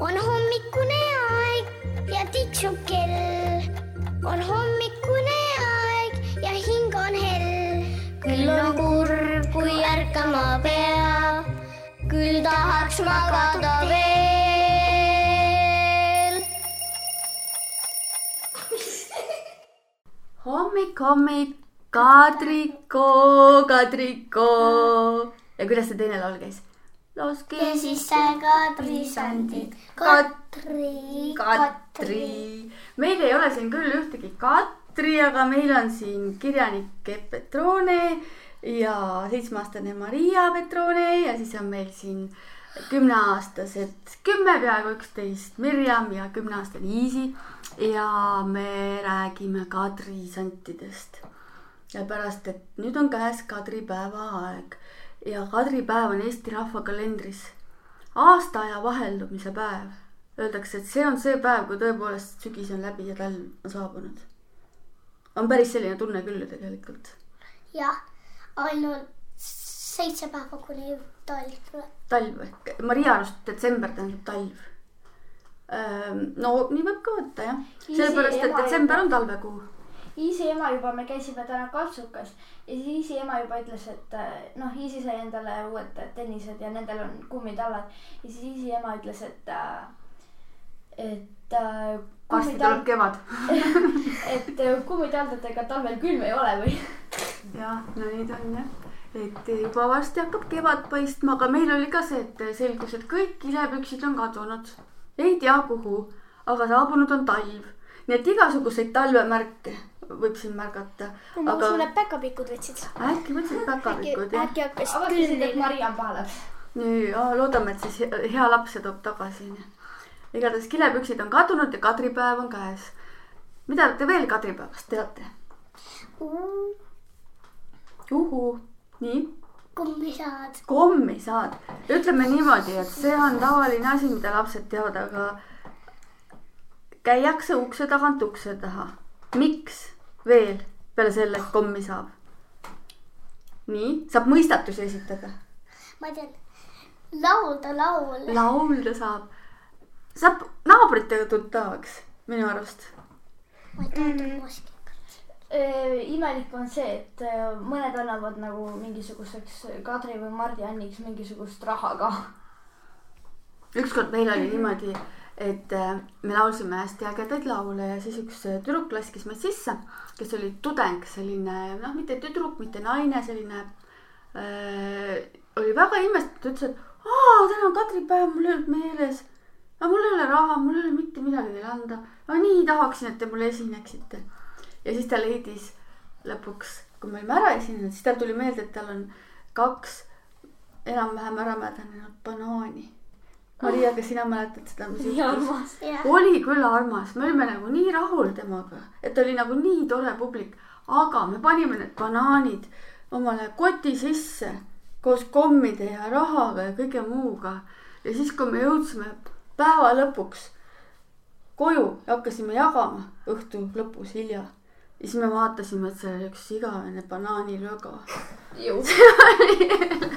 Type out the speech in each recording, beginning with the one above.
on hommikune aeg ja tiksub kell. on hommikune aeg ja hing on hell. küll on kurb, kui ärkama pea, küll tahaks magada veel. hommik, hommik, Kadriko, Kadriko. ja kuidas see teine laul käis? Laske sisse kadrisandid, Katri, Katri. meil ei ole siin küll ühtegi Katri, aga meil on siin kirjanik Epp Petrone ja seitsmeaastane Maria Petrone ja siis on meil siin kümneaastased kümme, peaaegu üksteist Mirjam ja kümneaastane Iisi ja me räägime kadrisantidest. sellepärast, et nüüd on käes kadripäeva aeg ja kadripäev on Eesti rahva kalendris aastaaja vaheldumise päev. Öeldakse, et see on see päev, kui tõepoolest sügis on läbi ja talv on saabunud. on päris selline tunne küll ju tegelikult. jah, ainult seitse päeva kuni talv tuleb. talv Maria arust detsember tähendab talv. no nii võib ka võtta jah, sellepärast et detsember on talvekuu. Iisi ema juba, me käisime täna kaltsukas ja siis Iisi ema juba ütles, et äh, noh, Iisi sai endale uued tennised ja nendel on kummitallad ja siis Iisi ema ütles, et äh,, et äh, varsti tuleb kummitall-, kevad. et kummitaldadega talvel külm ei ole või? jah, no nii ta on jah. et juba varsti hakkab kevad paistma, aga meil oli ka see, et selgus, et kõik kilepüksid on kadunud. ei tea kuhu, aga saabunud on talv. nii et igasuguseid talvemärke võib siin märgata. ma aga usun, et päkapikud võtsid. äkki võtsid päkapikud jah? äkki hakkas külm. Maria on pahane. nii, loodame, et siis he- hea laps see toob tagasi igatahes kilepüksid on kadunud ja kadripäev on käes. mida te veel kadripäevast teate? uhuu, nii kummisaad. kommisaad, ütleme niimoodi, et see on tavaline asi, mida lapsed teavad, aga käiakse ukse tagant ukse taha. miks veel peale selle, et kommi saab? nii, saab mõistatusi esitada, ma tean, laulda laule. laulda saab, saab naabritega tuttavaks minu arust. ma ei taha moski. Äh, imelik on see, et mõned annavad nagu mingisuguseks Kadri või Mardi Anniks mingisugust raha ka. ükskord meil oli niimoodi, et äh, me laulsime hästi ägedaid laule ja siis üks äh, tüdruk laskis meid sisse, kes oli tudeng, selline noh, mitte tüdruk, mitte naine, selline äh,. oli väga imestatud, ütles, et aa, täna on kadripäev, mul ei olnud meeles. aga mul ei ole raha, mul ei ole mitte midagi teile anda. ma nii tahaksin, et te mulle esineksite. ja siis ta leidis lõpuks, kui me olime ära esinenud, siis tal tuli meelde, et tal on kaks enam-vähem ära mädanenud banaani Maria, kas sina mäletad seda, mis juhtus? oli küll armas, me olime nagu nii rahul temaga, et oli nagu nii tore publik, aga me panime need banaanid omale koti sisse koos kommide ja rahaga ja kõige muuga. ja siis, kui me jõudsime päeva lõpuks koju ja hakkasime jagama õhtu lõpus hilja, siis me vaatasime, et see oli üks igavene banaanilöga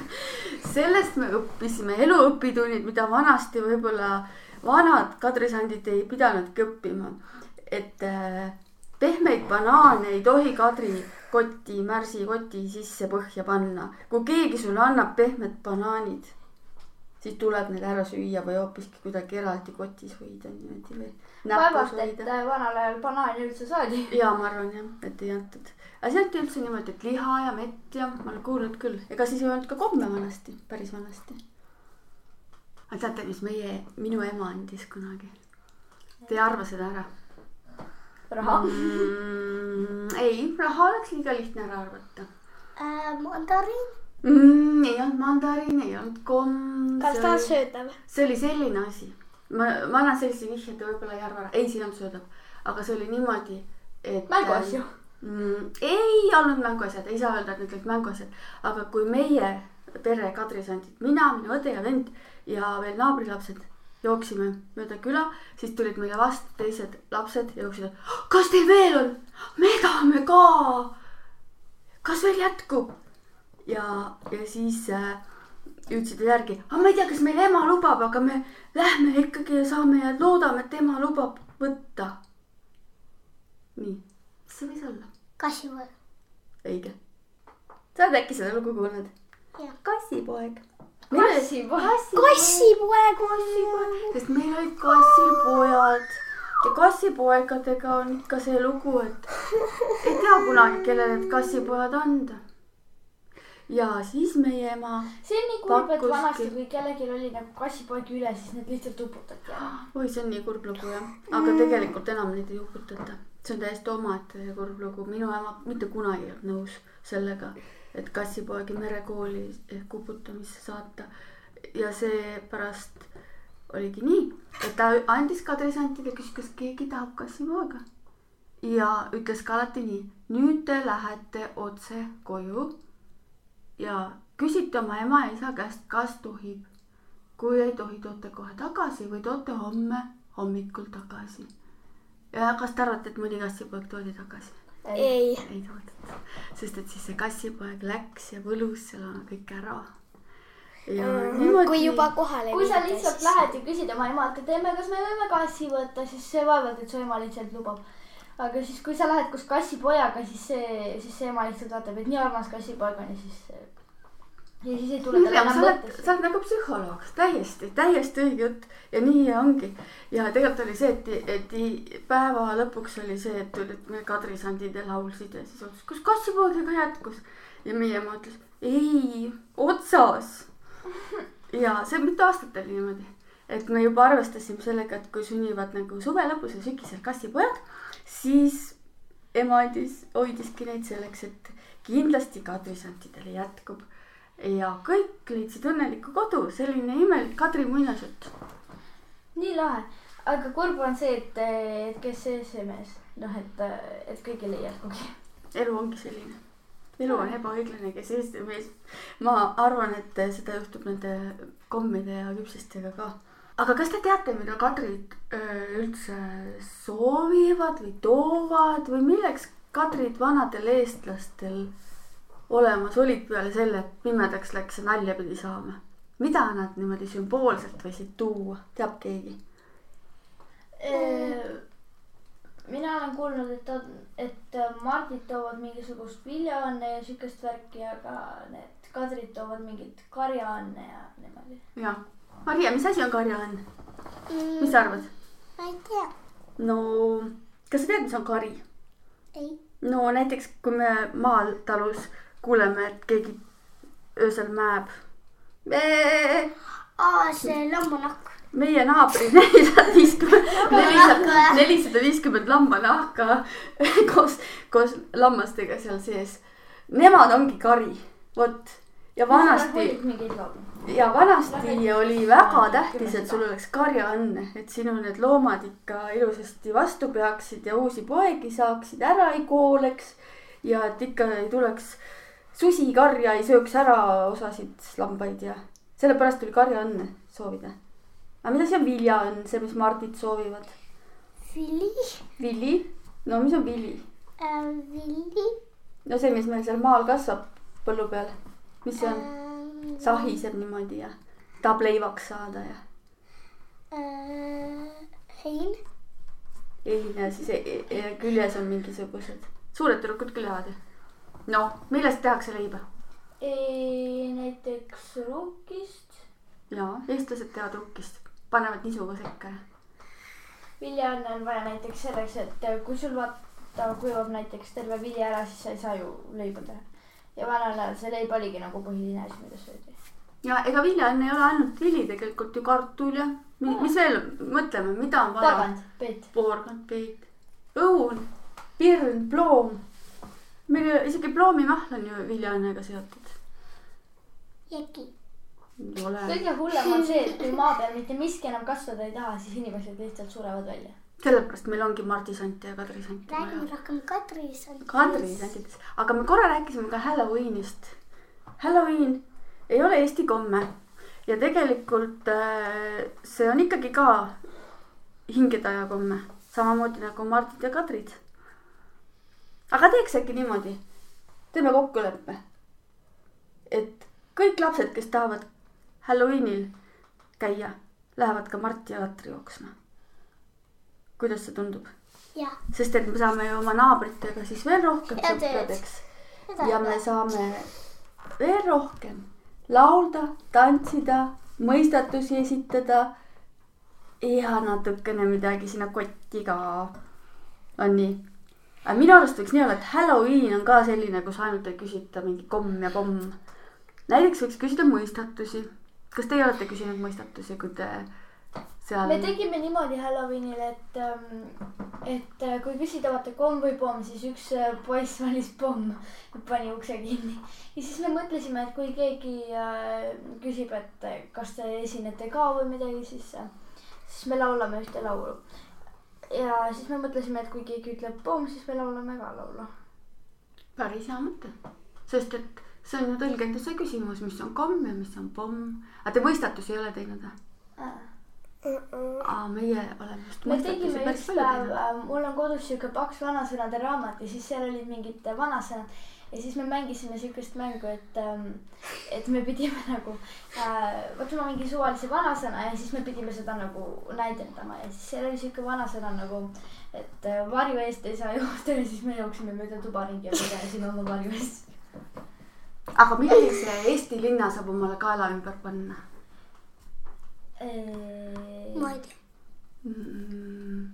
sellest me õppisime eluõpitunnid, mida vanasti võib-olla vanad kadrisandid ei pidanudki õppima. et äh, pehmeid banaane ei tohi kadrikoti, märsikoti sisse põhja panna. kui keegi sulle annab pehmed banaanid, siis tuleb need ära süüa või hoopiski kuidagi eraldi kotis hoida niimoodi või vaevalt, et vanal ajal banaani üldse saadi. ja ma arvan jah, et ei antud. aga see anti üldse niimoodi, et liha ja mett ja ma olen kuulnud küll, ega siis ei olnud ka komme vanasti, päris vanasti. aga teate, mis meie, minu ema andis kunagi? Te ei arva seda ära raha. mm,? ei, raha oleks liiga lihtne ära arvata Äh, mandariin. mm,. ei olnud mandariin, ei olnud komm. kas ta on söödav? see oli selline asi, ma, ma annan sellise vihje, te võib-olla ei arva ära, ei, see ei olnud söödav, aga see oli niimoodi, et. mänguasju. mm,. ei olnud mänguasjad, ei saa öelda, et need olid mänguasjad, aga kui meie pere kadrisandid, mina, minu õde ja vend ja veel naabrilapsed jooksime mööda küla, siis tulid meile vastu teised lapsed ja jooksid, kas teil veel on? me tahame ka. kas veel jätkub? ja, ja siis äh, hüüdsid järgi, aga ma ei tea, kas meil ema lubab, aga me lähme ikkagi ja saame ja loodame, et ema lubab võtta. nii, mis see võis olla? kassipoeg. õige. sa oled äkki seda lugu kuulnud? Kassipoeg. kassipoeg. kassipoeg on. sest meil olid kassil pojad ja kassipoegadega on ikka see lugu, et ei tea kunagi, kellele need kassipojad anda. Ja siis meie ema, see on nii kurb, et vanasti, kui kellelgi oli nagu kassipoeg üle, siis need lihtsalt uputati ära. oi, see on nii kurb lugu jah, aga tegelikult enam neid ei uputata. see on täiesti omaette kurb lugu, minu ema mitte kunagi ei olnud nõus sellega, et kassipoegi merekooli ehk uputamisse saata. ja seepärast oligi nii, et ta andis kadrisantidele, küsis, kas keegi tahab kassipoega. ja ütles ka alati nii, nüüd te lähete otse koju ja küsite oma ema ja isa käest, kas tohib. kui ei tohi, toote kohe tagasi või toote homme hommikul tagasi. ja kas te arvate, et mõni kassipoeg toodi tagasi? ei. ei toodud, sest et siis see kassipoeg läks ja võlus seal kõik ära. ja niimoodi. kui juba kohale kui sa lihtsalt lähed ja küsid oma emalt, et emme, kas me võime kassi võtta, siis see vaevalt, et su ema lihtsalt lubab. Aga siis, kui sa lähed koos kassipojaga, siis see, siis see ema lihtsalt vaatab, et nii armas kassipoeg on ja siis. ja siis ei tule talle enam mõttesse. sa oled nagu psühholoog, täiesti, täiesti õige jutt ja nii ongi. ja tegelikult oli see, et, et päeva lõpuks oli see, et tulid meie kadrisandid ja laulsid ja siis otsus, kas kassipoegega jätkus. ja meie ema ütles ei, otsas. ja see mitu aastat oli niimoodi, et me juba arvestasime sellega, et kui sünnivad nagu suve lõpus ja sügisel kassipojad, siis ema andis, hoidiski neid selleks, et kindlasti kadrisantidele jätkub ja kõik leidsid õnneliku kodu, selline imelik Kadri muinasjutt. nii lahe, aga kurb on see, et, et kes see see mees, noh, et, et kõigil ei jätkugi. elu ongi selline. elu on ebaõiglane, kes Eesti mees. ma arvan, et seda juhtub nende kommide ja küpsistega ka. Aga kas te teate, mida Kadrid öö, üldse soovivad või toovad või milleks Kadrid vanadel eestlastel olemas olid peale selle, et pimedaks läks ja nalja pidi saama? mida nad niimoodi sümboolselt võisid tuua, teab keegi? mina olen kuulnud, et et Mardid toovad mingisugust viljaõnne ja siukest värki, aga need Kadrid toovad mingit karjaõnne ja niimoodi. jah. Maria, mis asi on karjaõnn? mis sa arvad? ma ei tea. no kas sa tead, mis on kari? ei. no näiteks, kui me maal talus kuuleme, et keegi öösel mäeb. aa, see lammunahk. meie naabri nelisada viiskümmend, nelisada viiskümmend lambanahka koos, koos lammastega seal sees. Nemad ongi kari, vot ja vanasti ja vanasti oli väga tähtis, et sul oleks karjaõnne, et sinu need loomad ikka ilusasti vastu peaksid ja uusi poegi saaksid, ära ei kooleks. ja et ikka ei tuleks susikarja ei sööks ära osasid lambaid ja sellepärast tuli karjaõnne soovida. aga mis asi on viljaõnn, see, mis Mardid soovivad? vili vili, no mis on vili? äh,, vili no see, mis meil seal maal kasvab põllu peal, mis see on? äh,. sahiseb niimoodi ja tahab leivaks saada ja äh,. hein, ei, ja siis e- e- küljes on mingisugused suured tüdrukud küll jäävad ju. noh, millest tehakse leiba? näiteks ruukist, jaa, eestlased teevad rukkist, panevad nisuga sekka ja. viljaõnne on vaja näiteks selleks, et kui sul vaata kuivab näiteks terve vili ära, siis sa ei saa ju leiba teha. Ja vanal ajal see leib oligi nagu põhiline asi, mida söödi. ja ega viljaõnn ei ole ainult vili, tegelikult ju kartul ja mi- mis veel, mõtleme, mida on vaja. tagant, Peet. porgand, peet, õun, pirn, ploom. meil isegi ploomimahl on ju viljaõnnega seotud. jeki, kõige hullem on see, et kui maa peal mitte miski enam kasvada ei taha, siis inimesed lihtsalt surevad välja. Sellepärast meil ongi mardisante ja kadrisante vaja räägime rohkem Kadris. Kadri sätides, aga me korra rääkisime ka Halloweenist. Halloween ei ole eesti komme ja tegelikult äh, see on ikkagi ka hingetaja komme, samamoodi nagu Mardid ja Kadrid. aga teeks äkki niimoodi, teeme kokkuleppe, et kõik lapsed, kes tahavad Halloweenil käia, lähevad ka Mart ja Katri jooksma. Kuidas see tundub? sest et me saame ju oma naabritega siis veel rohkem sõpradeks ja me saame veel rohkem laulda, tantsida, mõistatusi esitada ja natukene midagi sinna kotti ka. on nii? aga minu arust võiks nii olla, et Halloween on ka selline, kus ainult ei küsita mingi komm ja pomm. näiteks võiks küsida mõistatusi. kas teie olete küsinud mõistatusi, kui te seal me tegime niimoodi Halloweenil, et, et äh, kui küsida vaata komm või pomm, siis üks äh, poiss valis pomm pani ukse kinni. ja siis me mõtlesime, et kui keegi äh, küsib, et kas te esinete ka või midagi, siis, siis me laulame ühte laulu. ja siis me mõtlesime, et kui keegi ütleb pomm, siis me laulame ka laulu. päris hea mõte, sest et see on ju tõlgenduse küsimus, mis on komm ja mis on pomm. aga te mõistatusi ei ole teinud või? aa, meie oleme just me tegime päris üks palju päev teinud., mul on kodus siuke paks vanasõnade raamat ja siis seal olid mingid vanasõnad ja siis me mängisime siukest mängu, et, et me pidime nagu äh, võtma mingi suvalise vanasõna ja siis me pidime seda nagu näidendama ja siis seal oli siuke vanasõna nagu, et äh, varju eest ei saa joosta ja siis me jooksime mööda tuba ringi ja põgenesime oma varju eest. aga millise Eesti linna saab omale kaela ümber panna ma ei tea. mm.?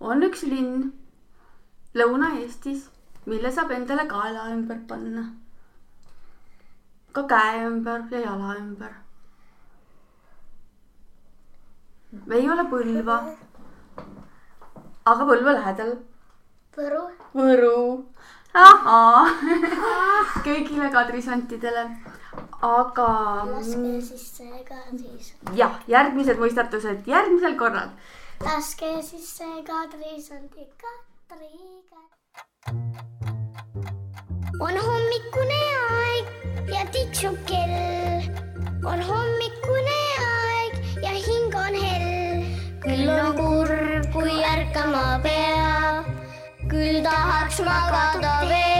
on üks linn Lõuna-Eestis, mille saab endale kaela ümber panna. ka käe ümber ja jala ümber. ei ole Põlva, aga Põlva lähedal Võru, Võru. ahhaa, kõigile kadrisantidele. Aga laske sisse ka siis, jah, järgmised mõistatused järgmisel korral. laske sisse kadrisandi Katriga. on hommikune aeg ja tiksub kell, on hommikune aeg ja hing on hell. küll on kurb, kui ärkama pea, küll tahaks magada veel.